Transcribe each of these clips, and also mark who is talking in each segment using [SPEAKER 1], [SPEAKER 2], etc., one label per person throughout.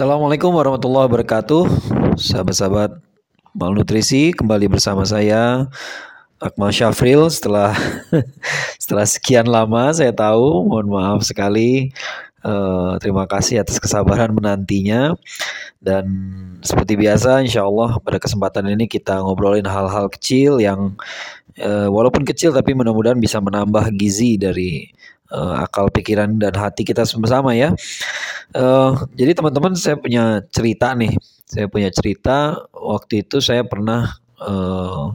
[SPEAKER 1] Assalamualaikum warahmatullahi wabarakatuh. Sahabat-sahabat malnutrisi Kembali bersama saya Akmal Syafril. Setelah setelah sekian lama saya tahu Mohon maaf sekali. Uh, Terima kasih atas kesabaran menantinya. Dan seperti biasa insya Allah pada kesempatan ini kita ngobrolin hal-hal kecil yang uh, Walaupun kecil tapi mudah-mudahan bisa menambah gizi dari uh, akal pikiran dan hati kita sama-sama ya. Uh, jadi teman-teman saya punya cerita nih. Saya punya cerita waktu itu saya pernah uh,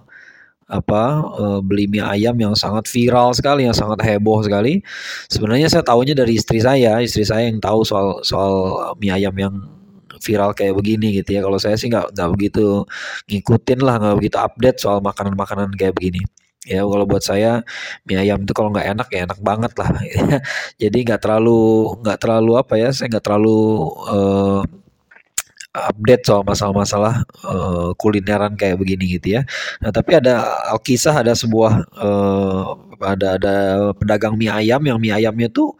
[SPEAKER 1] apa uh, beli mie ayam yang sangat viral sekali, yang sangat heboh sekali. Sebenarnya saya tahunya dari istri saya, istri saya yang tahu soal soal mie ayam yang viral kayak begini gitu ya. Kalau saya sih nggak nggak begitu ngikutin lah, nggak begitu update soal makanan-makanan kayak begini. Ya kalau buat saya mie ayam itu kalau nggak enak ya enak banget lah. Jadi nggak terlalu nggak terlalu apa ya, saya nggak terlalu uh, update soal masalah-masalah uh, kulineran kayak begini gitu ya. Nah tapi ada kisah ada sebuah uh, ada ada pedagang mie ayam yang mie ayamnya tuh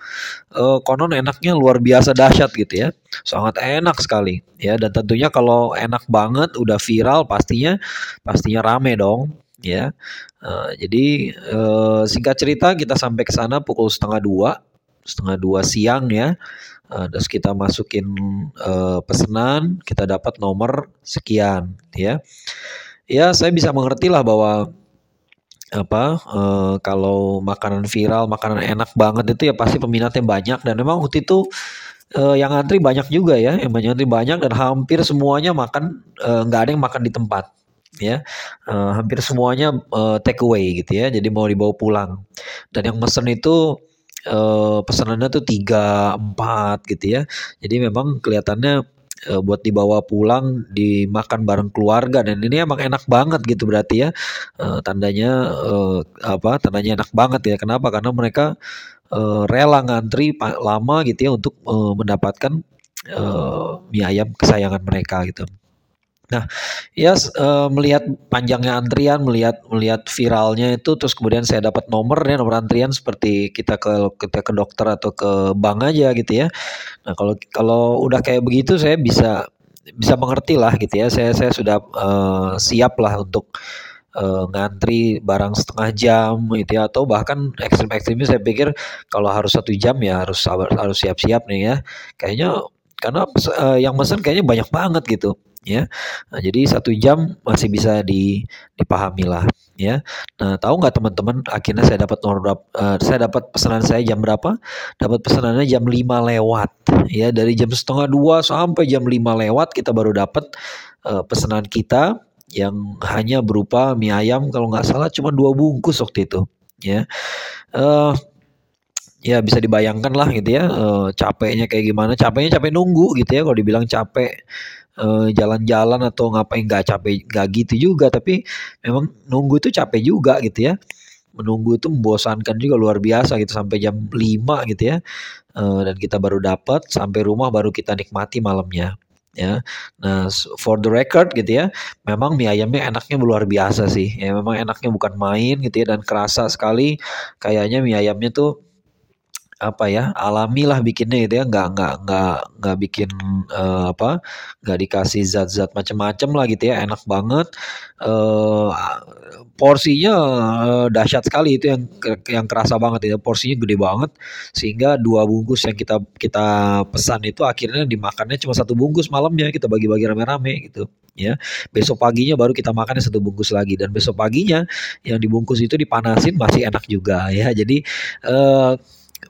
[SPEAKER 1] uh, konon enaknya luar biasa dahsyat gitu ya, sangat enak sekali ya dan tentunya kalau enak banget udah viral pastinya pastinya rame dong ya. Uh, jadi uh, singkat cerita kita sampai ke sana pukul setengah dua, setengah dua siang ya. Uh, terus kita masukin uh, pesanan, kita dapat nomor sekian ya. Ya saya bisa mengerti lah bahwa apa uh, kalau makanan viral, makanan enak banget itu ya pasti peminatnya banyak dan memang waktu itu uh, yang antri banyak juga ya, yang banyak antri banyak dan hampir semuanya makan nggak uh, ada yang makan di tempat ya uh, hampir semuanya uh, take away gitu ya jadi mau dibawa pulang. Dan yang mesen itu uh, pesanannya tuh tiga empat gitu ya. Jadi memang kelihatannya uh, buat dibawa pulang dimakan bareng keluarga dan ini emang enak banget gitu berarti ya. Uh, tandanya uh, apa tandanya enak banget ya. Kenapa? Karena mereka uh, rela ngantri lama gitu ya untuk uh, mendapatkan uh, mie ayam kesayangan mereka gitu Nah, ya uh, melihat panjangnya antrian, melihat melihat viralnya itu, terus kemudian saya dapat nomor ya nomor antrian seperti kita ke kita ke dokter atau ke bank aja gitu ya. Nah kalau kalau udah kayak begitu saya bisa bisa mengerti lah gitu ya. Saya saya sudah uh, siap lah untuk uh, ngantri barang setengah jam gitu ya atau bahkan ekstrim-ekstrimnya saya pikir kalau harus satu jam ya harus harus siap-siap nih ya. Kayaknya karena uh, yang mesen kayaknya banyak banget gitu ya. Nah, jadi satu jam masih bisa di, dipahami lah ya. Nah tahu nggak teman-teman akhirnya saya dapat berapa, uh, saya dapat pesanan saya jam berapa? Dapat pesanannya jam 5 lewat ya dari jam setengah dua sampai jam 5 lewat kita baru dapat uh, pesanan kita yang hanya berupa mie ayam kalau nggak salah cuma dua bungkus waktu itu ya. Uh, ya bisa dibayangkan lah gitu ya uh, capeknya kayak gimana capeknya capek nunggu gitu ya kalau dibilang capek jalan-jalan uh, atau ngapain nggak capek nggak gitu juga tapi memang nunggu itu capek juga gitu ya menunggu itu membosankan juga luar biasa gitu sampai jam 5 gitu ya uh, dan kita baru dapat sampai rumah baru kita nikmati malamnya ya. Nah, for the record gitu ya, memang mie ayamnya enaknya luar biasa sih. Ya memang enaknya bukan main gitu ya dan kerasa sekali kayaknya mie ayamnya tuh apa ya alami lah bikinnya gitu ya. Nggak nggak nggak nggak bikin uh, apa nggak dikasih zat-zat macam-macam lah gitu ya. Enak banget. Uh, porsinya uh, dahsyat sekali. Itu yang yang kerasa banget ya. Porsinya gede banget. Sehingga dua bungkus yang kita kita pesan itu akhirnya dimakannya cuma satu bungkus malamnya. Kita bagi-bagi rame-rame gitu ya. Besok paginya baru kita makannya satu bungkus lagi. Dan besok paginya yang dibungkus itu dipanasin masih enak juga ya. Jadi uh,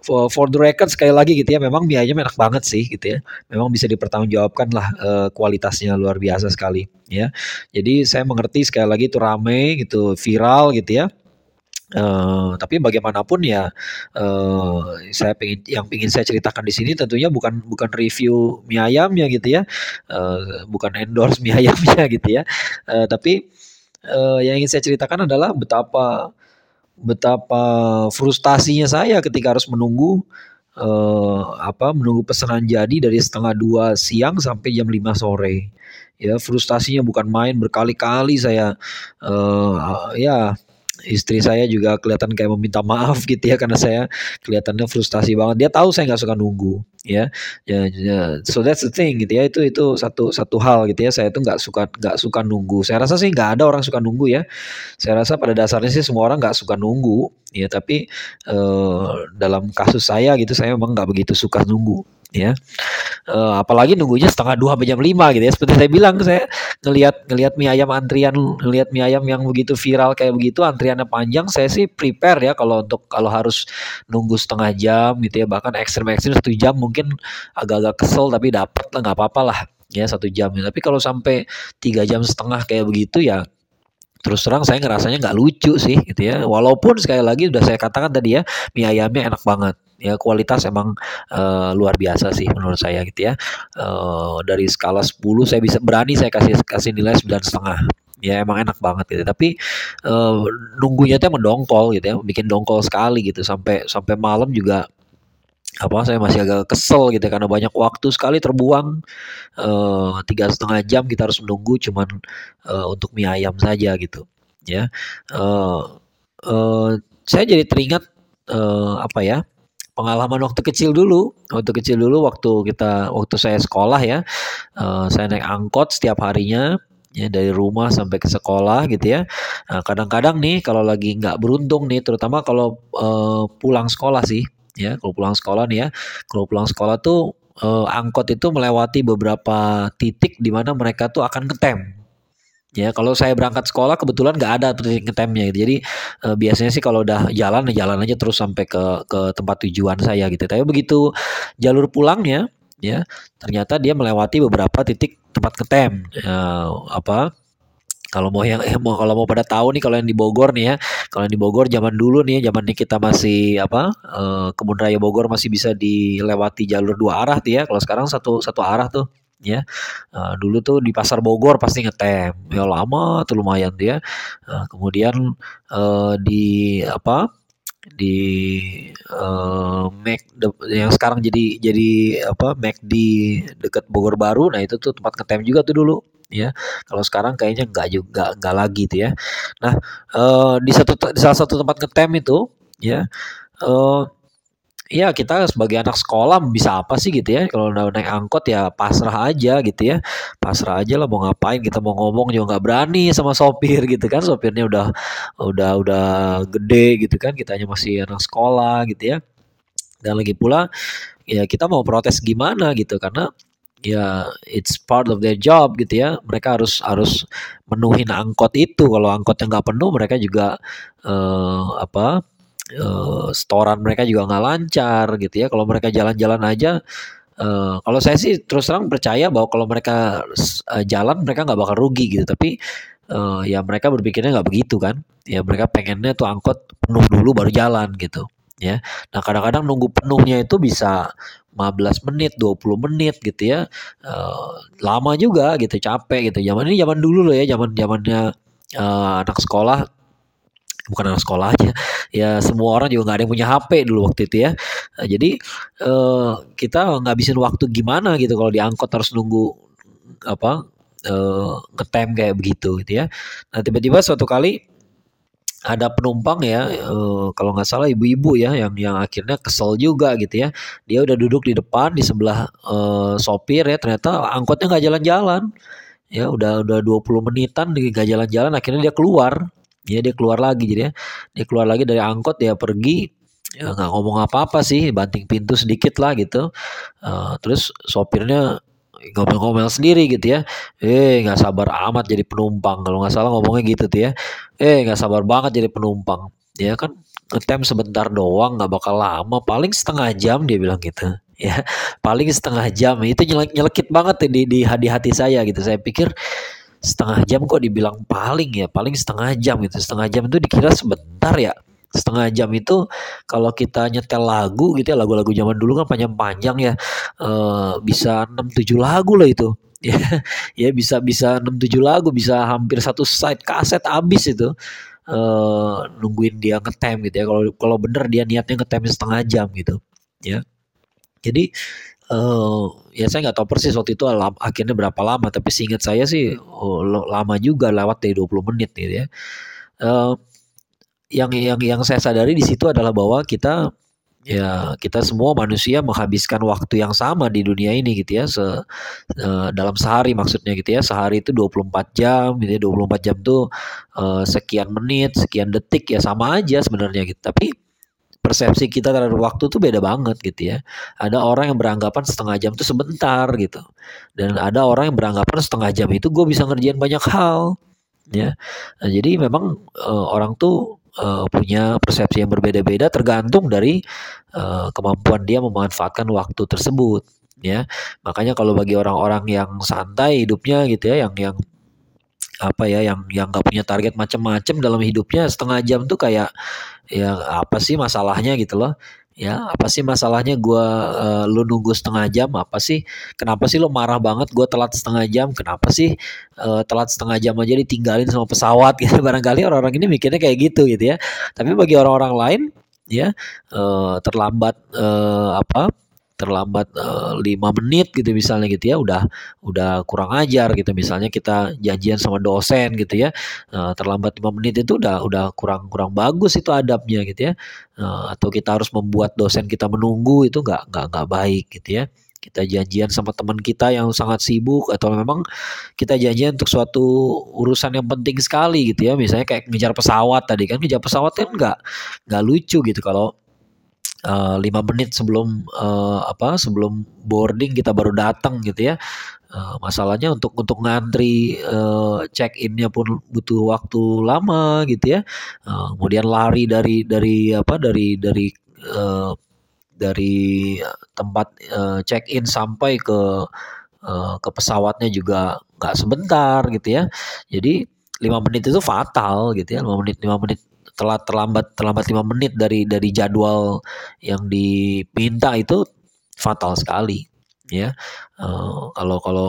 [SPEAKER 1] for, for the record sekali lagi gitu ya memang mie ayam enak banget sih gitu ya. Memang bisa dipertanggungjawabkan lah uh, kualitasnya luar biasa sekali ya. Jadi saya mengerti sekali lagi itu rame gitu viral gitu ya. Uh, tapi bagaimanapun ya uh, saya pengen yang ingin saya ceritakan di sini tentunya bukan bukan review mie ayam ya gitu ya uh, bukan endorse mie ayamnya gitu ya. Uh, tapi uh, yang ingin saya ceritakan adalah betapa betapa frustasinya saya ketika harus menunggu uh, apa menunggu pesanan jadi dari setengah dua siang sampai jam 5 sore. Ya frustasinya bukan main berkali-kali saya uh, ya istri saya juga kelihatan kayak meminta maaf gitu ya karena saya kelihatannya frustasi banget. Dia tahu saya nggak suka nunggu, ya. Ya, ya. So that's the thing gitu ya. Itu itu satu satu hal gitu ya. Saya tuh nggak suka nggak suka nunggu. Saya rasa sih nggak ada orang suka nunggu ya. Saya rasa pada dasarnya sih semua orang nggak suka nunggu, ya. Tapi uh, dalam kasus saya gitu, saya memang nggak begitu suka nunggu ya. Uh, apalagi nunggunya setengah dua sampai jam lima gitu ya. Seperti saya bilang, saya ngelihat ngelihat mie ayam antrian, ngelihat mie ayam yang begitu viral kayak begitu, antriannya panjang, saya sih prepare ya kalau untuk kalau harus nunggu setengah jam gitu ya, bahkan ekstrim ekstrim satu jam mungkin agak-agak kesel tapi dapat lah nggak apa-apa lah ya satu jam. Tapi kalau sampai tiga jam setengah kayak begitu ya terus terang saya ngerasanya nggak lucu sih gitu ya walaupun sekali lagi udah saya katakan tadi ya mie ayamnya enak banget ya kualitas emang uh, luar biasa sih menurut saya gitu ya. Uh, dari skala 10 saya bisa berani saya kasih kasih nilai sembilan setengah. Ya emang enak banget gitu. Tapi uh, nunggunya tuh mendongkol gitu ya bikin dongkol sekali gitu. Sampai sampai malam juga apa saya masih agak kesel gitu karena banyak waktu sekali terbuang. Tiga setengah jam kita harus menunggu cuman uh, untuk mie ayam saja gitu ya. Uh, uh, saya jadi teringat uh, apa ya pengalaman waktu kecil dulu. Waktu kecil dulu waktu kita waktu saya sekolah ya uh, saya naik angkot setiap harinya ya dari rumah sampai ke sekolah gitu ya. Kadang-kadang nih kalau lagi nggak beruntung nih terutama kalau uh, pulang sekolah sih ya kalau pulang sekolah nih ya. Kalau pulang sekolah tuh eh, angkot itu melewati beberapa titik di mana mereka tuh akan ngetem ya kalau saya berangkat sekolah kebetulan nggak ada titik ngetemnya gitu. Jadi eh, biasanya sih kalau udah jalan ya jalan aja terus sampai ke ke tempat tujuan saya gitu. Tapi begitu jalur pulangnya ya ternyata dia melewati beberapa titik tempat ngetem ya, apa kalau mau yang eh, mau kalau mau pada tahu nih kalau yang di Bogor nih ya, kalau yang di Bogor zaman dulu nih zaman kita masih apa eh, kebun raya Bogor masih bisa dilewati jalur dua arah tuh ya. Kalau sekarang satu satu arah tuh ya. Uh, dulu tuh di pasar Bogor pasti ngetem. Ya lama tuh lumayan dia. Uh, kemudian uh, di apa? di uh, Mac yang sekarang jadi jadi apa Mac di dekat Bogor Baru nah itu tuh tempat ngetem juga tuh dulu ya. Kalau sekarang kayaknya nggak juga nggak lagi tuh ya. Nah, uh, di satu di salah satu tempat ngetem itu ya uh, ya kita sebagai anak sekolah bisa apa sih gitu ya? Kalau udah naik angkot ya pasrah aja gitu ya. Pasrah aja lah mau ngapain kita mau ngomong juga nggak berani sama sopir gitu kan. Sopirnya udah udah udah gede gitu kan. Kita hanya masih anak sekolah gitu ya. Dan lagi pula ya kita mau protes gimana gitu. Karena ya it's part of their job gitu ya. Mereka harus harus menuhin angkot itu. Kalau angkotnya nggak penuh mereka juga uh, apa uh, setoran mereka juga nggak lancar gitu ya kalau mereka jalan-jalan aja uh, kalau saya sih terus terang percaya bahwa kalau mereka uh, jalan mereka nggak bakal rugi gitu tapi uh, ya mereka berpikirnya nggak begitu kan ya mereka pengennya tuh angkot penuh dulu baru jalan gitu ya. Nah, kadang-kadang nunggu penuhnya itu bisa 15 menit, 20 menit gitu ya. Uh, lama juga gitu, capek gitu. Zaman ini zaman dulu loh ya, zaman-zamannya uh, anak sekolah bukan anak sekolah aja. Ya semua orang juga nggak ada yang punya HP dulu waktu itu ya. Nah, jadi uh, kita ngabisin waktu gimana gitu kalau diangkut harus nunggu apa uh, ngetem kayak begitu gitu ya. Nah tiba-tiba suatu kali ada penumpang ya uh, kalau nggak salah ibu-ibu ya yang yang akhirnya kesel juga gitu ya. Dia udah duduk di depan di sebelah uh, sopir ya ternyata angkotnya nggak jalan-jalan. Ya udah udah 20 menitan nggak jalan-jalan akhirnya dia keluar ya dia keluar lagi jadi ya. Dia keluar lagi dari angkot dia pergi. Ya nggak ngomong apa-apa sih banting pintu sedikit lah gitu. Uh, terus sopirnya ngomel-ngomel sendiri gitu ya. Eh nggak sabar amat jadi penumpang kalau nggak salah ngomongnya gitu tuh ya. Eh nggak sabar banget jadi penumpang. Ya kan ngetem sebentar doang nggak bakal lama paling setengah jam dia bilang gitu. Ya paling setengah jam. Itu nyelek nyelekit banget di di hati hati saya gitu. Saya pikir setengah jam kok dibilang paling ya paling setengah jam gitu. Setengah jam itu dikira sebentar ya. Setengah jam itu kalau kita nyetel lagu gitu ya lagu-lagu zaman dulu kan panjang-panjang ya e, bisa 6 7 lagu lah itu. Ya ya bisa bisa 6 7 lagu bisa hampir satu side kaset habis itu. E, nungguin dia ngetem gitu ya. Kalau kalau bener dia niatnya ngetem setengah jam gitu ya. Jadi uh, ya saya nggak tahu persis waktu itu akhirnya berapa lama tapi seingat saya sih oh, lama juga lewat dari 20 menit gitu ya. Uh, yang yang yang saya sadari di situ adalah bahwa kita ya kita semua manusia menghabiskan waktu yang sama di dunia ini gitu ya se, uh, dalam sehari maksudnya gitu ya. Sehari itu 24 jam gitu ya 24 jam tuh uh, sekian menit sekian detik ya sama aja sebenarnya gitu. Tapi persepsi kita terhadap waktu tuh beda banget gitu ya. Ada orang yang beranggapan setengah jam tuh sebentar gitu. Dan ada orang yang beranggapan setengah jam itu gue bisa ngerjain banyak hal ya. Nah, jadi memang uh, orang tuh uh, punya persepsi yang berbeda-beda tergantung dari uh, kemampuan dia memanfaatkan waktu tersebut ya. Makanya kalau bagi orang-orang yang santai hidupnya gitu ya yang yang apa ya yang yang nggak punya target macam-macam dalam hidupnya setengah jam tuh kayak ya apa sih masalahnya gitu loh. Ya apa sih masalahnya gue uh, lu nunggu setengah jam? Apa sih kenapa sih lu marah banget? Gue telat setengah jam. Kenapa sih uh, telat setengah jam aja ditinggalin sama pesawat? Gitu barangkali orang-orang ini mikirnya kayak gitu gitu ya. Tapi bagi orang-orang lain ya uh, terlambat uh, apa terlambat uh, lima menit gitu misalnya gitu ya udah udah kurang ajar gitu. Misalnya kita janjian sama dosen gitu ya uh, terlambat lima menit itu udah udah kurang kurang bagus itu adabnya gitu ya. Uh, atau kita harus membuat dosen kita menunggu itu nggak nggak nggak baik gitu ya. Kita janjian sama teman kita yang sangat sibuk atau memang kita janjian untuk suatu urusan yang penting sekali gitu ya. Misalnya kayak ngejar pesawat tadi kan ngejar pesawat kan nggak nggak lucu gitu kalau uh, menit sebelum uh, apa sebelum boarding kita baru datang gitu ya. Uh, masalahnya untuk untuk ngantri uh, check innya pun butuh waktu lama gitu ya. Uh, kemudian lari dari dari apa dari dari uh, dari tempat uh, check in sampai ke uh, ke pesawatnya juga nggak sebentar gitu ya. Jadi lima menit itu fatal gitu ya. Lima menit lima menit telat terlambat terlambat lima menit dari dari jadwal yang dipinta itu fatal sekali ya uh, kalau kalau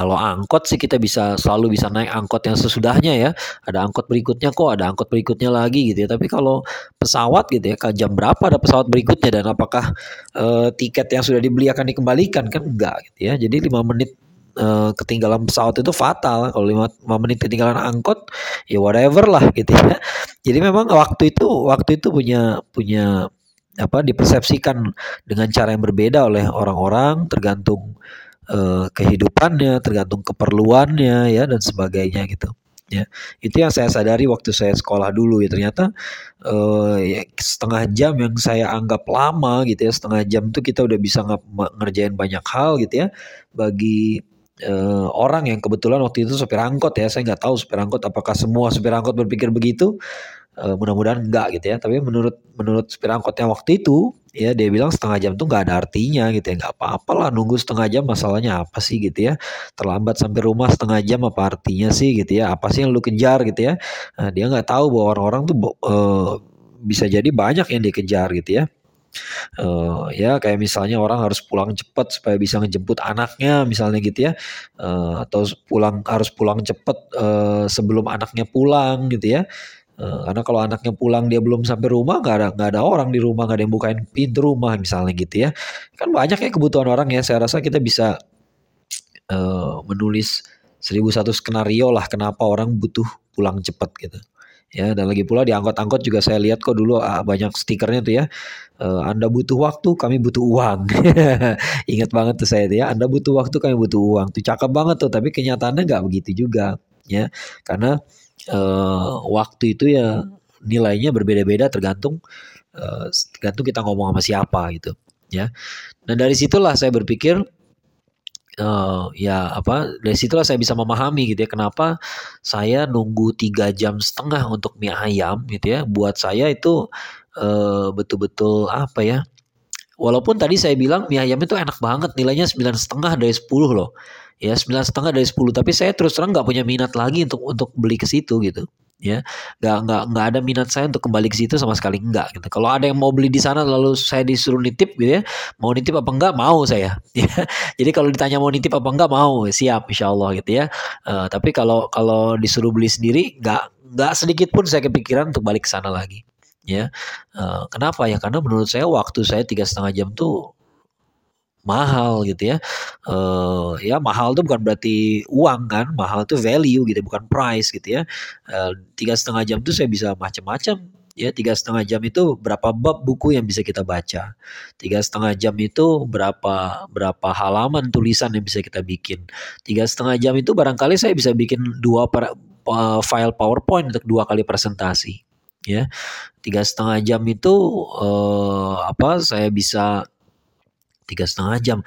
[SPEAKER 1] kalau angkot sih kita bisa selalu bisa naik angkot yang sesudahnya ya. Ada angkot berikutnya kok, ada angkot berikutnya lagi gitu ya. Tapi kalau pesawat gitu ya, jam berapa ada pesawat berikutnya dan apakah uh, tiket yang sudah dibeli akan dikembalikan kan enggak gitu ya. Jadi lima menit uh, ketinggalan pesawat itu fatal. Kalau lima, menit ketinggalan angkot ya whatever lah gitu ya. Jadi memang waktu itu waktu itu punya punya apa dipersepsikan dengan cara yang berbeda oleh orang-orang tergantung uh, kehidupannya tergantung keperluannya ya dan sebagainya gitu ya. Itu yang saya sadari waktu saya sekolah dulu ya. Ternyata uh, ya, setengah jam yang saya anggap lama gitu ya setengah jam itu kita udah bisa ngerjain banyak hal gitu ya. Bagi uh, orang yang kebetulan waktu itu supir angkot ya saya nggak tahu supir angkot apakah semua supir angkot berpikir begitu? Uh, mudah-mudahan enggak gitu ya tapi menurut menurut supir angkot yang waktu itu ya dia bilang setengah jam tuh nggak ada artinya gitu ya nggak apa-apa lah nunggu setengah jam masalahnya apa sih gitu ya? Terlambat sampai rumah setengah jam apa artinya sih gitu ya? Apa sih yang lu kejar gitu ya? Nah, dia nggak tahu bahwa orang-orang tuh uh, bisa jadi banyak yang dikejar gitu ya uh, ya kayak misalnya orang harus pulang cepat supaya bisa ngejemput anaknya misalnya gitu ya. Uh, atau pulang harus pulang cepat uh, sebelum anaknya pulang gitu ya. Uh, karena kalau anaknya pulang dia belum sampai rumah nggak ada nggak ada orang di rumah nggak ada yang bukain pintu rumah misalnya gitu ya. Kan banyak ya kebutuhan orang ya. Saya rasa kita bisa uh, menulis seribu satu skenario lah kenapa orang butuh pulang cepat gitu ya dan lagi pula di angkot-angkot juga saya lihat kok dulu ah, banyak stikernya tuh ya. Uh, Anda butuh waktu kami butuh uang. Ingat banget tuh saya tuh ya Anda butuh waktu kami butuh uang. Tuh cakep banget tuh tapi kenyataannya nggak begitu juga ya. Karena uh, waktu itu ya nilainya berbeda-beda tergantung uh, tergantung kita ngomong sama siapa gitu ya. Dan dari situlah saya berpikir uh, ya apa dari situlah saya bisa memahami gitu ya kenapa saya nunggu tiga jam setengah untuk mie ayam gitu ya. Buat saya itu uh, betul-betul apa ya walaupun tadi saya bilang mie ayam itu enak banget nilainya sembilan setengah dari 10 loh. Ya sembilan setengah dari 10 tapi saya terus terang nggak punya minat lagi untuk untuk beli ke situ gitu ya nggak nggak nggak ada minat saya untuk kembali ke situ sama sekali enggak gitu. Kalau ada yang mau beli di sana lalu saya disuruh nitip gitu ya mau nitip apa enggak mau saya ya. Jadi kalau ditanya mau nitip apa enggak mau siap insya Allah gitu ya. Uh, tapi kalau kalau disuruh beli sendiri nggak nggak sedikit pun saya kepikiran untuk balik ke sana lagi ya. Uh, kenapa? Ya karena menurut saya waktu saya tiga setengah jam tuh mahal gitu ya. Uh, ya mahal tuh bukan berarti uang kan, mahal tuh value gitu, bukan price gitu ya. Tiga setengah jam tuh saya bisa macam-macam ya tiga setengah jam itu berapa bab buku yang bisa kita baca tiga setengah jam itu berapa berapa halaman tulisan yang bisa kita bikin tiga setengah jam itu barangkali saya bisa bikin dua per, uh, file PowerPoint untuk dua kali presentasi ya tiga setengah jam itu uh, apa saya bisa tiga setengah jam.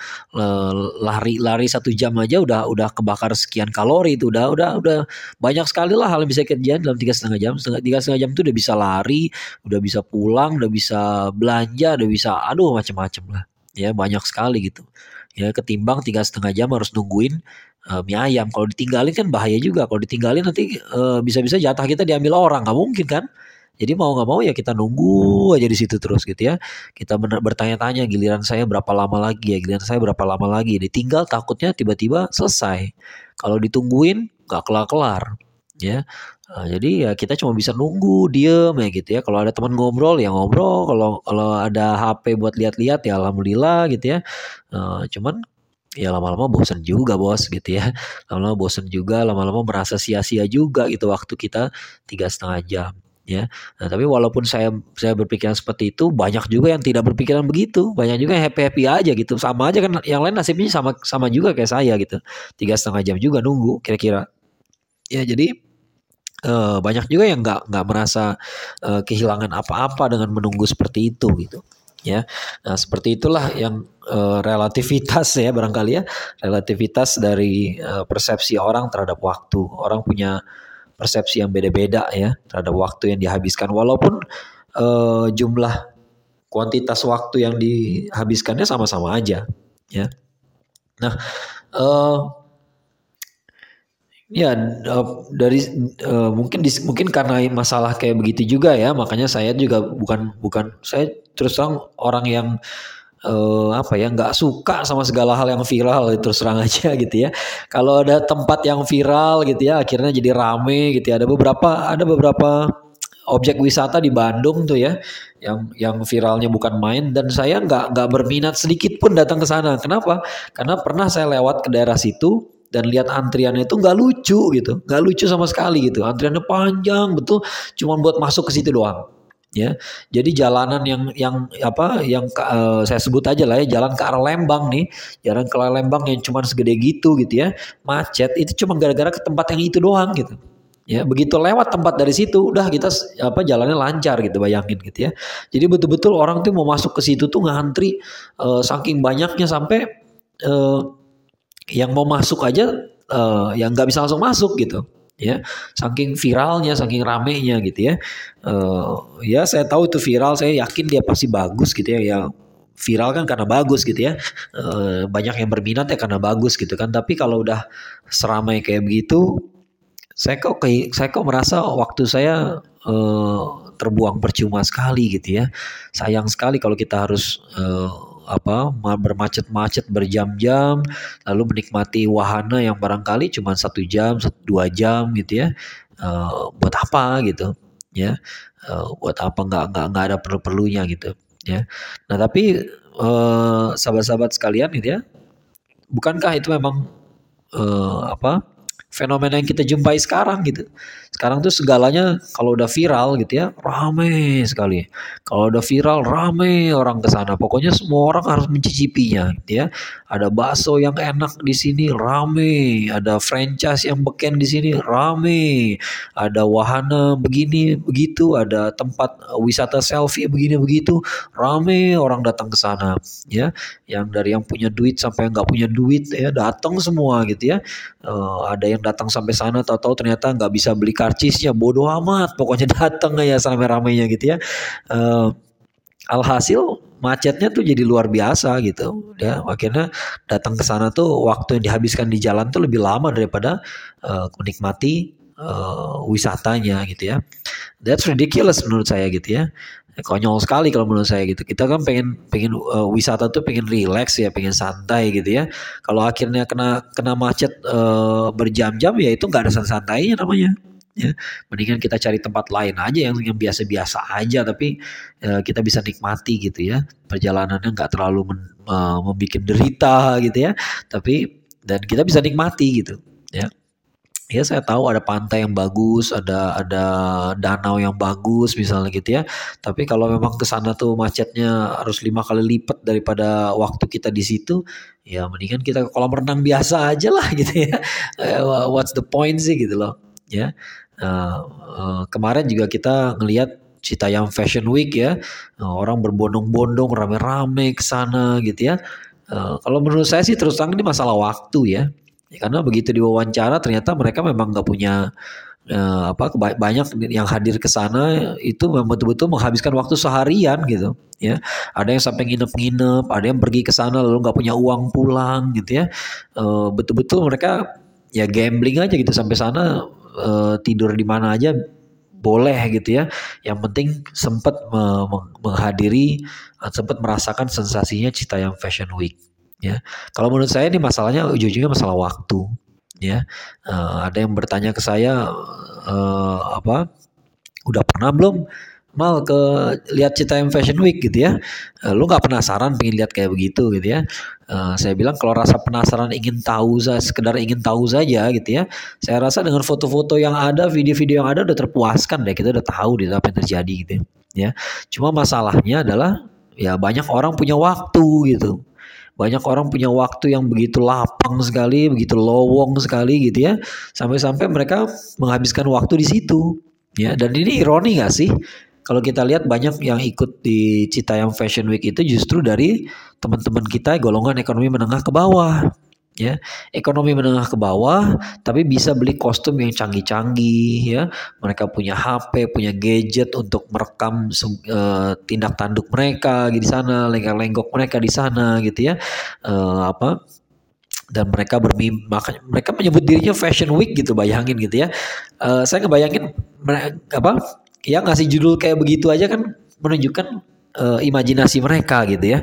[SPEAKER 1] Lari lari satu jam aja udah udah kebakar sekian kalori itu. Udah udah udah banyak sekali lah hal yang bisa kerjaan dalam tiga setengah jam. Tiga setengah jam itu udah bisa lari udah bisa pulang udah bisa belanja udah bisa aduh macam-macam lah. Ya banyak sekali gitu. Ya ketimbang tiga setengah jam harus nungguin uh, mie ayam. Kalau ditinggalin kan bahaya juga. Kalau ditinggalin nanti uh, bisa-bisa jatah kita diambil orang. Nggak mungkin kan jadi mau nggak mau ya kita nunggu aja di situ terus gitu ya. Kita bertanya-tanya giliran saya berapa lama lagi ya, giliran saya berapa lama lagi. Ditinggal takutnya tiba-tiba selesai. Kalau ditungguin nggak kelar-kelar ya. Nah, jadi ya kita cuma bisa nunggu diem ya gitu ya. Kalau ada teman ngobrol ya ngobrol. Kalau kalau ada HP buat lihat-lihat ya alhamdulillah gitu ya. Uh, cuman ya lama-lama bosan juga bos gitu ya lama-lama bosan juga lama-lama merasa sia-sia juga gitu waktu kita tiga setengah jam ya. Nah, tapi walaupun saya saya berpikiran seperti itu, banyak juga yang tidak berpikiran begitu. Banyak juga yang happy-happy aja gitu. Sama aja kan yang lain nasibnya sama sama juga kayak saya gitu. Tiga setengah jam juga nunggu kira-kira. Ya jadi uh, banyak juga yang nggak nggak merasa uh, kehilangan apa-apa dengan menunggu seperti itu gitu. Ya, nah seperti itulah yang uh, relativitas ya barangkali ya relativitas dari uh, persepsi orang terhadap waktu. Orang punya persepsi yang beda-beda ya terhadap waktu yang dihabiskan. Walaupun uh, jumlah kuantitas waktu yang dihabiskannya sama-sama aja ya. Nah uh, ya uh, dari uh, mungkin di, mungkin karena masalah kayak begitu juga ya makanya saya juga bukan bukan saya terus terang orang yang uh, apa ya nggak suka sama segala hal yang viral terus terang aja gitu ya. Kalau ada tempat yang viral gitu ya akhirnya jadi rame gitu ya. Ada beberapa ada beberapa objek wisata di Bandung tuh ya yang yang viralnya bukan main. Dan saya nggak nggak berminat sedikit pun datang ke sana. Kenapa? Karena pernah saya lewat ke daerah situ dan lihat antriannya itu nggak lucu gitu. Nggak lucu sama sekali gitu. Antriannya panjang betul. Cuma buat masuk ke situ doang ya. Jadi jalanan yang yang apa yang uh, saya sebut aja lah ya jalan ke arah Lembang nih, jalan ke arah Lembang yang cuma segede gitu gitu ya, macet itu cuma gara-gara ke tempat yang itu doang gitu. Ya, begitu lewat tempat dari situ udah kita apa jalannya lancar gitu bayangin gitu ya. Jadi betul-betul orang tuh mau masuk ke situ tuh ngantri uh, saking banyaknya sampai uh, yang mau masuk aja uh, yang nggak bisa langsung masuk gitu ya. Saking viralnya saking ramenya gitu ya. Uh, ya saya tahu itu viral saya yakin dia pasti bagus gitu ya. Ya viral kan karena bagus gitu ya. Uh, banyak yang berminat ya karena bagus gitu kan. Tapi kalau udah seramai kayak begitu saya kok saya kok merasa waktu saya uh, terbuang percuma sekali gitu ya. Sayang sekali kalau kita harus uh, apa bermacet-macet berjam-jam lalu menikmati wahana yang barangkali cuma satu jam dua jam gitu ya. Uh, buat apa gitu ya. Uh, buat apa nggak nggak nggak ada perlu-perlunya gitu ya. Nah tapi uh, sahabat-sahabat sekalian gitu ya bukankah itu memang uh, apa fenomena yang kita jumpai sekarang gitu. Sekarang tuh segalanya kalau udah viral gitu ya, rame sekali. Kalau udah viral rame orang ke sana. Pokoknya semua orang harus mencicipinya gitu ya. Ada bakso yang enak di sini rame, ada franchise yang beken di sini rame, ada wahana begini begitu, ada tempat wisata selfie begini begitu, rame orang datang ke sana ya. Yang dari yang punya duit sampai yang nggak punya duit ya datang semua gitu ya. Uh, ada yang datang sampai sana tahu-tahu ternyata nggak bisa beli karcisnya. Bodoh amat pokoknya datang ya sampai ramainya gitu ya. Uh, alhasil macetnya tuh jadi luar biasa gitu. Ya akhirnya datang ke sana tuh waktu yang dihabiskan di jalan tuh lebih lama daripada uh, menikmati uh, wisatanya gitu ya. That's ridiculous menurut saya gitu ya konyol sekali kalau menurut saya gitu. Kita kan pengen pengen uh, wisata tuh pengen relax ya, pengen santai gitu ya. Kalau akhirnya kena kena macet uh, berjam-jam ya itu nggak ada santainya namanya. ya mendingan kita cari tempat lain aja yang yang biasa-biasa aja tapi uh, kita bisa nikmati gitu ya perjalanannya nggak terlalu men, uh, membuat derita gitu ya tapi dan kita bisa nikmati gitu ya ya saya tahu ada pantai yang bagus ada ada danau yang bagus misalnya gitu ya tapi kalau memang ke sana tuh macetnya harus lima kali lipat daripada waktu kita di situ ya mendingan kita ke kolam renang biasa aja lah gitu ya what's the point sih gitu loh ya uh, kemarin juga kita ngelihat Citayam Fashion Week ya, orang berbondong-bondong rame-rame ke sana gitu ya. Kalau menurut saya sih terus terang ini masalah waktu ya. Ya karena begitu diwawancara ternyata mereka memang nggak punya uh, apa banyak yang hadir ke sana itu betul-betul menghabiskan waktu seharian gitu ya. Ada yang sampai nginep-nginep ada yang pergi ke sana lalu nggak punya uang pulang gitu ya. Uh, betul-betul mereka ya gambling aja gitu sampai sana uh, tidur di mana aja boleh gitu ya. Yang penting sempat me menghadiri eh, sempat merasakan sensasinya Citayam Fashion Week ya. Kalau menurut saya ini masalahnya ujung-ujungnya masalah waktu ya. Uh, ada yang bertanya ke saya uh, apa udah pernah belum mal ke lihat Citayam Fashion Week gitu ya. Uh, lu nggak penasaran pengen lihat kayak begitu gitu ya. Uh, saya bilang kalau rasa penasaran ingin tahu saja sekedar ingin tahu saja gitu ya. Saya rasa dengan foto-foto yang ada, video-video yang ada udah terpuaskan deh. Kita udah tahu di apa yang terjadi gitu ya. Cuma masalahnya adalah ya banyak orang punya waktu gitu. Banyak orang punya waktu yang begitu lapang sekali, begitu lowong sekali gitu ya. Sampai-sampai mereka menghabiskan waktu di situ. Ya, dan ini ironi gak sih? kalau kita lihat banyak yang ikut di Citayam Fashion Week itu justru dari teman-teman kita golongan ekonomi menengah ke bawah ya ekonomi menengah ke bawah tapi bisa beli kostum yang canggih-canggih ya. Mereka punya HP punya gadget untuk merekam uh, tindak tanduk mereka di sana lenggak-lenggok mereka di sana gitu ya. Uh, apa dan mereka bermimpi mereka menyebut dirinya fashion week gitu bayangin gitu ya. Uh, saya ngebayangin mereka apa ya ngasih judul kayak begitu aja kan menunjukkan uh, imajinasi mereka gitu ya.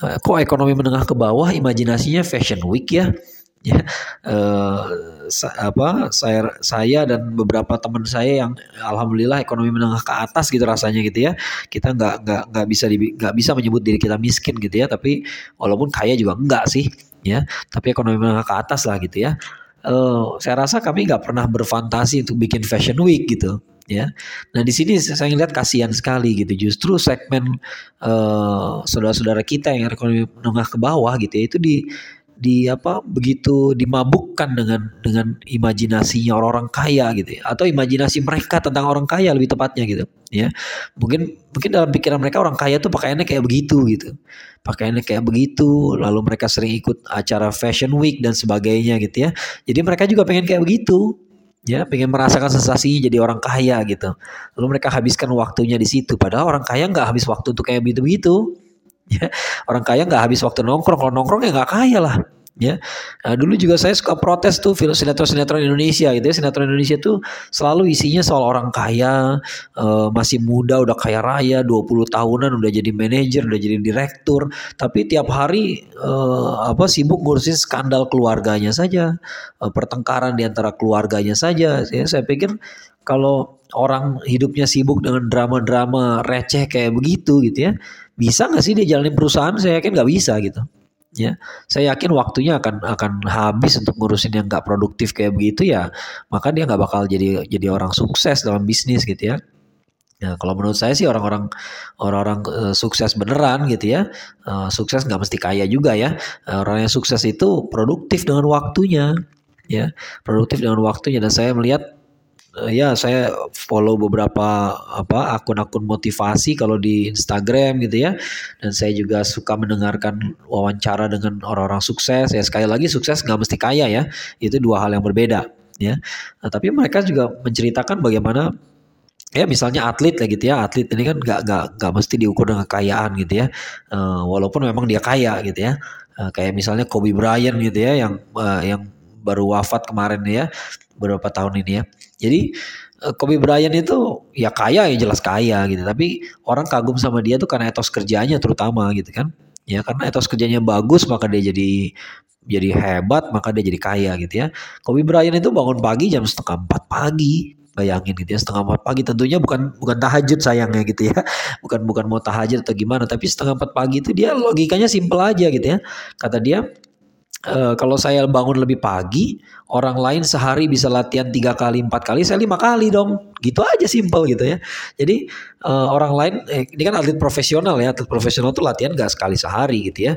[SPEAKER 1] Uh, kok ekonomi menengah ke bawah imajinasinya fashion week ya? Ya, uh, sa apa saya saya dan beberapa teman saya yang alhamdulillah ekonomi menengah ke atas gitu rasanya gitu ya. Kita nggak nggak nggak bisa nggak bisa menyebut diri kita miskin gitu ya, tapi walaupun kaya juga enggak sih ya. Tapi ekonomi menengah ke atas lah gitu ya. Uh, saya rasa kami nggak pernah berfantasi untuk bikin fashion week gitu ya. Nah di sini saya lihat kasihan sekali gitu. Justru segmen uh, saudara-saudara kita yang ekonomi menengah ke bawah gitu ya itu di di apa begitu dimabukkan dengan dengan imajinasinya orang-orang kaya gitu ya. Atau imajinasi mereka tentang orang kaya lebih tepatnya gitu ya. Mungkin mungkin dalam pikiran mereka orang kaya tuh pakaiannya kayak begitu gitu. Pakaiannya kayak begitu lalu mereka sering ikut acara fashion week dan sebagainya gitu ya. Jadi mereka juga pengen kayak begitu ya pengen merasakan sensasi jadi orang kaya gitu. Lalu mereka habiskan waktunya di situ. Padahal orang kaya nggak habis waktu untuk kayak begitu begitu ya orang kaya nggak habis waktu nongkrong. Kalau nongkrong ya nggak kaya lah ya. Nah, dulu juga saya suka protes tuh film sinetron sinetron Indonesia gitu ya. Sinetron Indonesia tuh selalu isinya soal orang kaya uh, masih muda udah kaya raya 20 tahunan udah jadi manajer udah jadi direktur. Tapi tiap hari uh, apa sibuk ngurusin skandal keluarganya saja uh, pertengkaran di antara keluarganya saja. Ya, saya pikir kalau orang hidupnya sibuk dengan drama-drama receh kayak begitu gitu ya bisa nggak sih dia jalanin perusahaan? Saya yakin nggak bisa gitu ya saya yakin waktunya akan akan habis untuk ngurusin yang nggak produktif kayak begitu ya maka dia nggak bakal jadi jadi orang sukses dalam bisnis gitu ya Ya, kalau menurut saya sih orang-orang orang-orang uh, sukses beneran gitu ya, uh, sukses nggak mesti kaya juga ya. Uh, orang yang sukses itu produktif dengan waktunya, ya, produktif dengan waktunya. Dan saya melihat uh, ya saya follow beberapa apa akun-akun motivasi kalau di Instagram gitu ya. Dan saya juga suka mendengarkan wawancara dengan orang-orang sukses. Ya sekali lagi sukses nggak mesti kaya ya. Itu dua hal yang berbeda ya. Nah, tapi mereka juga menceritakan bagaimana ya misalnya atlet lah gitu ya. Atlet ini kan nggak nggak nggak mesti diukur dengan kekayaan gitu ya. Uh, walaupun memang dia kaya gitu ya. Uh, kayak misalnya Kobe Bryant gitu ya yang uh, yang baru wafat kemarin ya beberapa tahun ini ya jadi eh, Kobe Bryant itu ya kaya ya jelas kaya gitu, tapi orang kagum sama dia tuh karena etos kerjanya terutama gitu kan. Ya karena etos kerjanya bagus maka dia jadi jadi hebat maka dia jadi kaya gitu ya. Kobe Bryant itu bangun pagi jam setengah empat pagi Bayangin gitu ya setengah empat pagi tentunya bukan bukan tahajud sayangnya gitu ya. Bukan bukan mau tahajud atau gimana tapi setengah empat pagi itu dia logikanya simple aja gitu ya. Kata dia e, kalau saya bangun lebih pagi, orang lain sehari bisa latihan tiga kali, empat kali, saya lima kali dong. Gitu aja simple gitu ya. Jadi e, orang lain, eh, ini kan atlet profesional ya, atlet profesional tuh latihan gak sekali sehari gitu ya.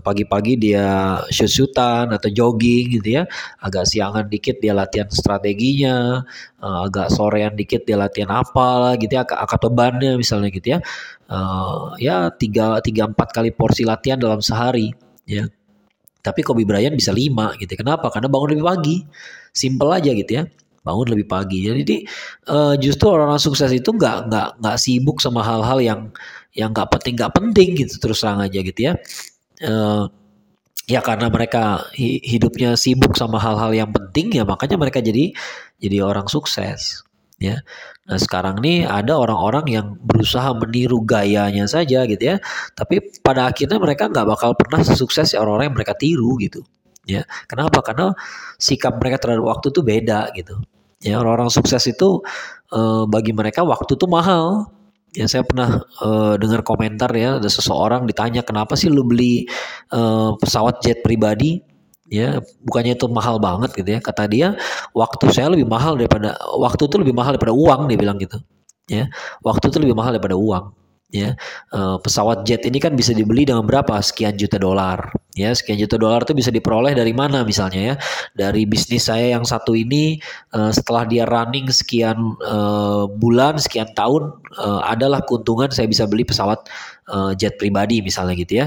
[SPEAKER 1] pagi pagi-pagi dia shoot-shootan atau jogging gitu ya. Agak siangan dikit dia latihan strateginya, e, agak sorean dikit dia latihan apa gitu ya, angkat bebannya misalnya gitu ya. E, ya tiga tiga empat kali porsi latihan dalam sehari ya tapi Kobe Bryant bisa lima gitu. Kenapa? Karena bangun lebih pagi. Simple aja gitu ya. Bangun lebih pagi. Jadi uh, justru orang-orang sukses itu nggak nggak nggak sibuk sama hal-hal yang yang nggak penting nggak penting gitu terus terang aja gitu ya. Uh, ya karena mereka hidupnya sibuk sama hal-hal yang penting ya makanya mereka jadi jadi orang sukses ya. Nah sekarang nih ada orang-orang yang berusaha meniru gayanya saja gitu ya, tapi pada akhirnya mereka nggak bakal pernah sesukses orang-orang yang mereka tiru gitu. Ya, kenapa? Karena sikap mereka terhadap waktu itu beda gitu. Ya orang-orang sukses itu eh, bagi mereka waktu itu mahal. Ya saya pernah eh, dengar komentar ya ada seseorang ditanya kenapa sih lu beli eh, pesawat jet pribadi ya bukannya itu mahal banget gitu ya. Kata dia waktu saya lebih mahal daripada waktu itu lebih mahal daripada uang dia bilang gitu. Ya waktu itu lebih mahal daripada uang. Ya uh, pesawat jet ini kan bisa dibeli dengan berapa? Sekian juta dolar. Ya sekian juta dolar itu bisa diperoleh dari mana misalnya ya? Dari bisnis saya yang satu ini uh, setelah dia running sekian uh, bulan sekian tahun adalah keuntungan saya bisa beli pesawat jet pribadi misalnya gitu ya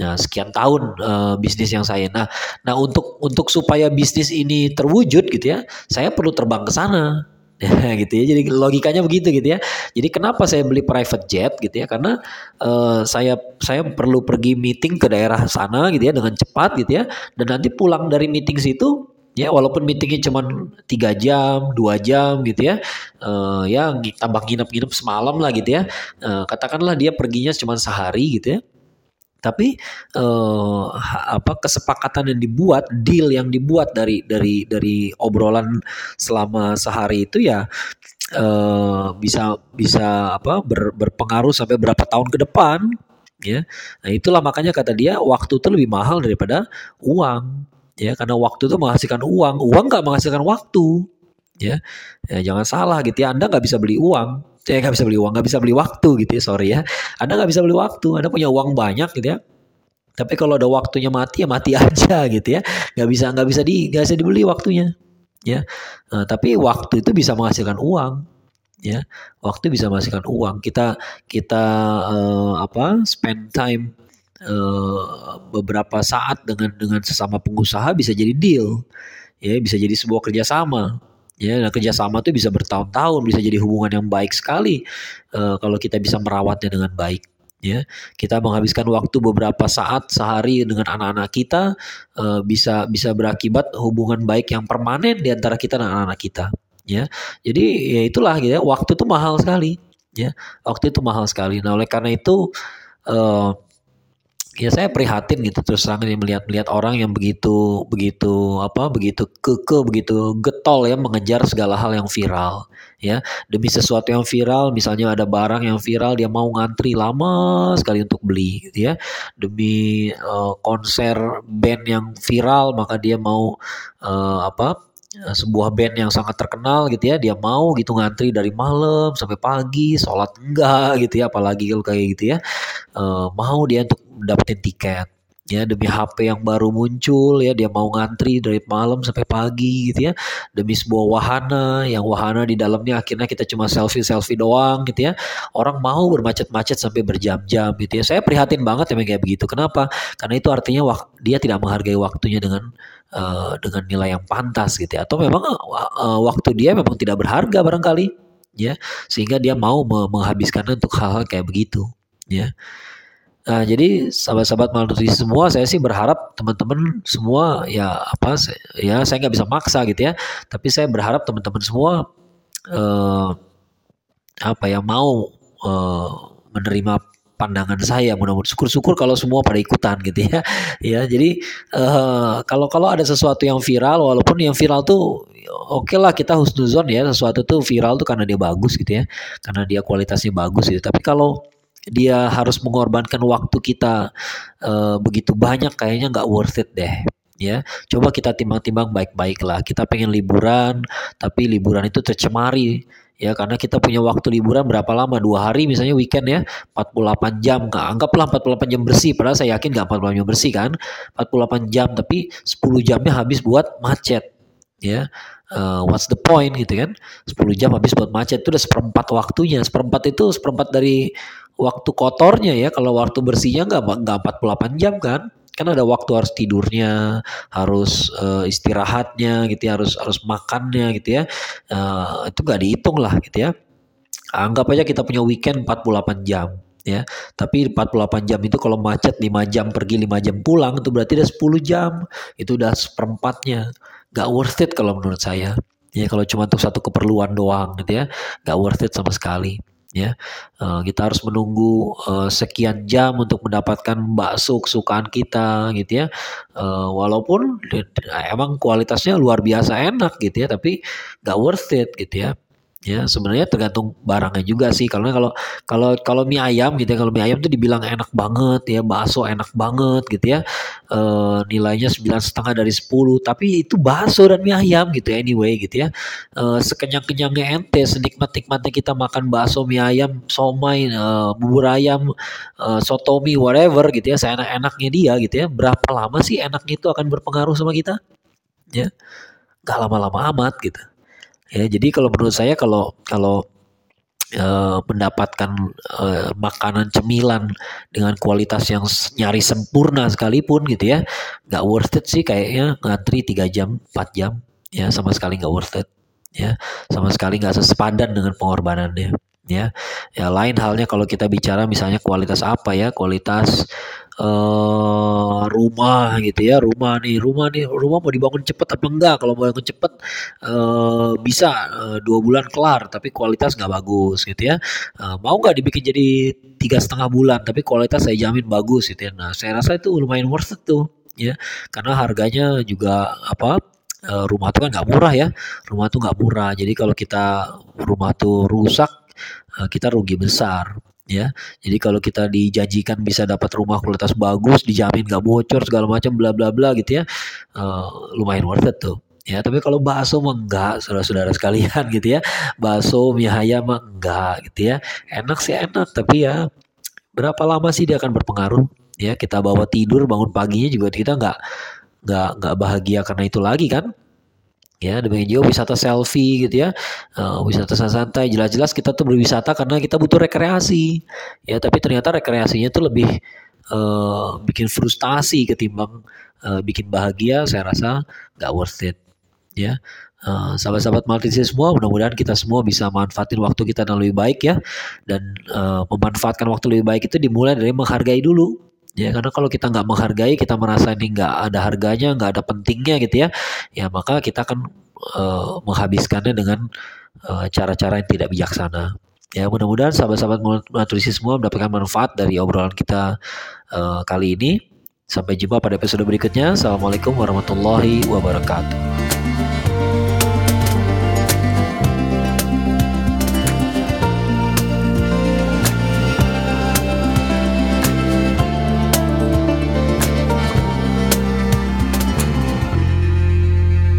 [SPEAKER 1] Nah, sekian tahun uh, bisnis yang saya. Nah, nah untuk untuk supaya bisnis ini terwujud gitu ya, saya perlu terbang ke sana. Ya, gitu ya. Jadi logikanya begitu gitu ya. Jadi kenapa saya beli private jet gitu ya? Karena uh, saya saya perlu pergi meeting ke daerah sana gitu ya dengan cepat gitu ya. Dan nanti pulang dari meeting situ ya walaupun meetingnya cuma tiga jam dua jam gitu ya uh, ya tambah nginep-nginep semalam lah gitu ya uh, katakanlah dia perginya cuma sehari gitu ya tapi uh, apa kesepakatan yang dibuat, deal yang dibuat dari dari dari obrolan selama sehari itu ya uh, bisa bisa apa ber, berpengaruh sampai berapa tahun ke depan ya. Nah, itulah makanya kata dia waktu itu lebih mahal daripada uang ya karena waktu itu menghasilkan uang, uang nggak menghasilkan waktu ya. ya jangan salah gitu ya Anda nggak bisa beli uang saya nggak bisa beli uang, nggak bisa beli waktu gitu ya, sorry ya. Anda nggak bisa beli waktu, Anda punya uang banyak gitu ya. Tapi kalau ada waktunya mati ya mati aja gitu ya. Nggak bisa nggak bisa di nggak bisa dibeli waktunya, ya. Nah, tapi waktu itu bisa menghasilkan uang, ya. Waktu bisa menghasilkan uang. Kita kita uh, apa spend time uh, beberapa saat dengan dengan sesama pengusaha bisa jadi deal, ya bisa jadi sebuah kerjasama Ya, nah kerjasama itu bisa bertahun-tahun, bisa jadi hubungan yang baik sekali uh, kalau kita bisa merawatnya dengan baik. Ya, kita menghabiskan waktu beberapa saat sehari dengan anak-anak kita uh, bisa bisa berakibat hubungan baik yang permanen di antara kita dan anak-anak kita. Ya, jadi ya itulah gitu ya, waktu itu mahal sekali. Ya, waktu itu mahal sekali. Nah, oleh karena itu. Uh, ya saya prihatin gitu terus terang melihat melihat orang yang begitu begitu apa begitu keke begitu getol ya mengejar segala hal yang viral ya. Demi sesuatu yang viral misalnya ada barang yang viral dia mau ngantri lama sekali untuk beli gitu ya. Demi uh, konser band yang viral maka dia mau uh, apa sebuah band yang sangat terkenal gitu ya dia mau gitu ngantri dari malam sampai pagi sholat enggak gitu ya apalagi kalau kayak gitu ya. Uh, mau dia untuk dapetin tiket ya demi HP yang baru muncul ya dia mau ngantri dari malam sampai pagi gitu ya demi sebuah wahana yang wahana di dalamnya akhirnya kita cuma selfie selfie doang gitu ya. Orang mau bermacet-macet sampai berjam-jam gitu ya. Saya prihatin banget ya kayak begitu. Kenapa? Karena itu artinya dia tidak menghargai waktunya dengan uh, dengan nilai yang pantas gitu ya. atau memang uh, waktu dia memang tidak berharga barangkali ya. Sehingga dia mau menghabiskannya untuk hal-hal kayak begitu ya. Nah, jadi sahabat-sahabat malnutrisi semua, saya sih berharap teman-teman semua ya apa ya saya nggak bisa maksa gitu ya, tapi saya berharap teman-teman semua eh, apa ya mau eh, menerima pandangan saya mudah-mudahan. Syukur-syukur kalau semua pada ikutan gitu ya. Ya jadi uh, kalau kalau ada sesuatu yang viral walaupun yang viral tuh oke okay lah kita husnuzon ya. Sesuatu tuh viral tuh karena dia bagus gitu ya. Karena dia kualitasnya bagus gitu. Tapi kalau dia harus mengorbankan waktu kita uh, begitu banyak kayaknya nggak worth it deh. Ya coba kita timbang-timbang baik-baik lah. Kita pengen liburan tapi liburan itu tercemari ya karena kita punya waktu liburan berapa lama? Dua hari misalnya weekend ya. 48 jam. Anggaplah 48 jam bersih. Padahal saya yakin nggak 48 jam bersih kan? 48 jam tapi 10 jamnya habis buat macet. Ya uh, what's the point gitu kan? 10 jam habis buat macet. Itu udah seperempat waktunya. Seperempat itu seperempat dari waktu kotornya ya. Kalau waktu bersihnya nggak nggak 48 jam kan kan ada waktu harus tidurnya harus uh, istirahatnya gitu ya harus harus makannya gitu ya. Uh, itu nggak dihitung lah gitu ya. Anggap aja kita punya weekend 48 jam ya. Tapi 48 jam itu kalau macet 5 jam pergi 5 jam pulang itu berarti udah 10 jam. Itu udah seperempatnya. Nggak worth it kalau menurut saya. Ya kalau cuma untuk satu keperluan doang gitu ya. Nggak worth it sama sekali ya. Uh, kita harus menunggu uh, sekian jam untuk mendapatkan bakso kesukaan kita gitu ya. Uh, walaupun emang kualitasnya luar biasa enak gitu ya tapi nggak worth it gitu ya Ya, sebenarnya tergantung barangnya juga sih. Karena kalau kalau kalau mie ayam gitu ya, kalau mie ayam tuh dibilang enak banget ya, bakso enak banget gitu ya. E, nilainya sembilan setengah dari 10, tapi itu bakso dan mie ayam gitu ya, anyway gitu ya. E, sekenyang-kenyangnya ente, senikmat-nikmatnya kita makan bakso, mie ayam, somai, e, bubur ayam, e, sotomi, whatever gitu ya, seenak-enaknya dia gitu ya. Berapa lama sih enaknya itu akan berpengaruh sama kita? Ya. Gak lama-lama amat gitu. Ya, jadi kalau menurut saya kalau kalau uh, mendapatkan uh, makanan cemilan dengan kualitas yang nyaris sempurna sekalipun gitu ya, nggak worth it sih kayaknya ngantri 3 jam, 4 jam, ya sama sekali nggak worth it, ya sama sekali nggak sesepadan dengan pengorbanannya ya. Ya lain halnya kalau kita bicara misalnya kualitas apa ya, kualitas uh, rumah gitu ya rumah nih rumah nih rumah mau dibangun cepet apa enggak? Kalau mau bangun cepet uh, bisa uh, dua bulan kelar tapi kualitas nggak bagus gitu ya. Uh, mau nggak dibikin jadi tiga setengah bulan tapi kualitas saya jamin bagus gitu ya. Nah saya rasa itu lumayan worth it tuh ya. Karena harganya juga apa rumah tuh kan nggak murah ya. Rumah tuh nggak murah. Jadi kalau kita rumah tuh rusak kita rugi besar ya. Jadi kalau kita dijanjikan bisa dapat rumah kualitas bagus, dijamin gak bocor segala macam bla bla bla gitu ya, uh, lumayan worth it tuh. Ya, tapi kalau bakso mah enggak, saudara-saudara sekalian gitu ya. Bakso mie ayam mah enggak gitu ya. Enak sih enak, tapi ya berapa lama sih dia akan berpengaruh? Ya, kita bawa tidur bangun paginya juga kita nggak nggak nggak bahagia karena itu lagi kan ya demikian juga wisata selfie gitu ya. Uh, wisata santai jelas-jelas kita tuh berwisata karena kita butuh rekreasi. Ya tapi ternyata rekreasinya tuh lebih uh, bikin frustasi ketimbang uh, bikin bahagia saya rasa nggak worth it. Ya uh, sahabat-sahabat maltisi semua mudah-mudahan kita semua bisa manfaatin waktu kita dengan lebih baik ya. Dan uh, memanfaatkan waktu lebih baik itu dimulai dari menghargai dulu ya karena kalau kita nggak menghargai kita merasa ini nggak ada harganya nggak ada pentingnya gitu ya ya maka kita akan uh, menghabiskannya dengan eh, cara-cara yang tidak bijaksana. Ya mudah-mudahan sahabat-sahabat nutrisi semua mendapatkan manfaat dari obrolan kita uh, kali ini. Sampai jumpa pada episode berikutnya. Assalamualaikum warahmatullahi wabarakatuh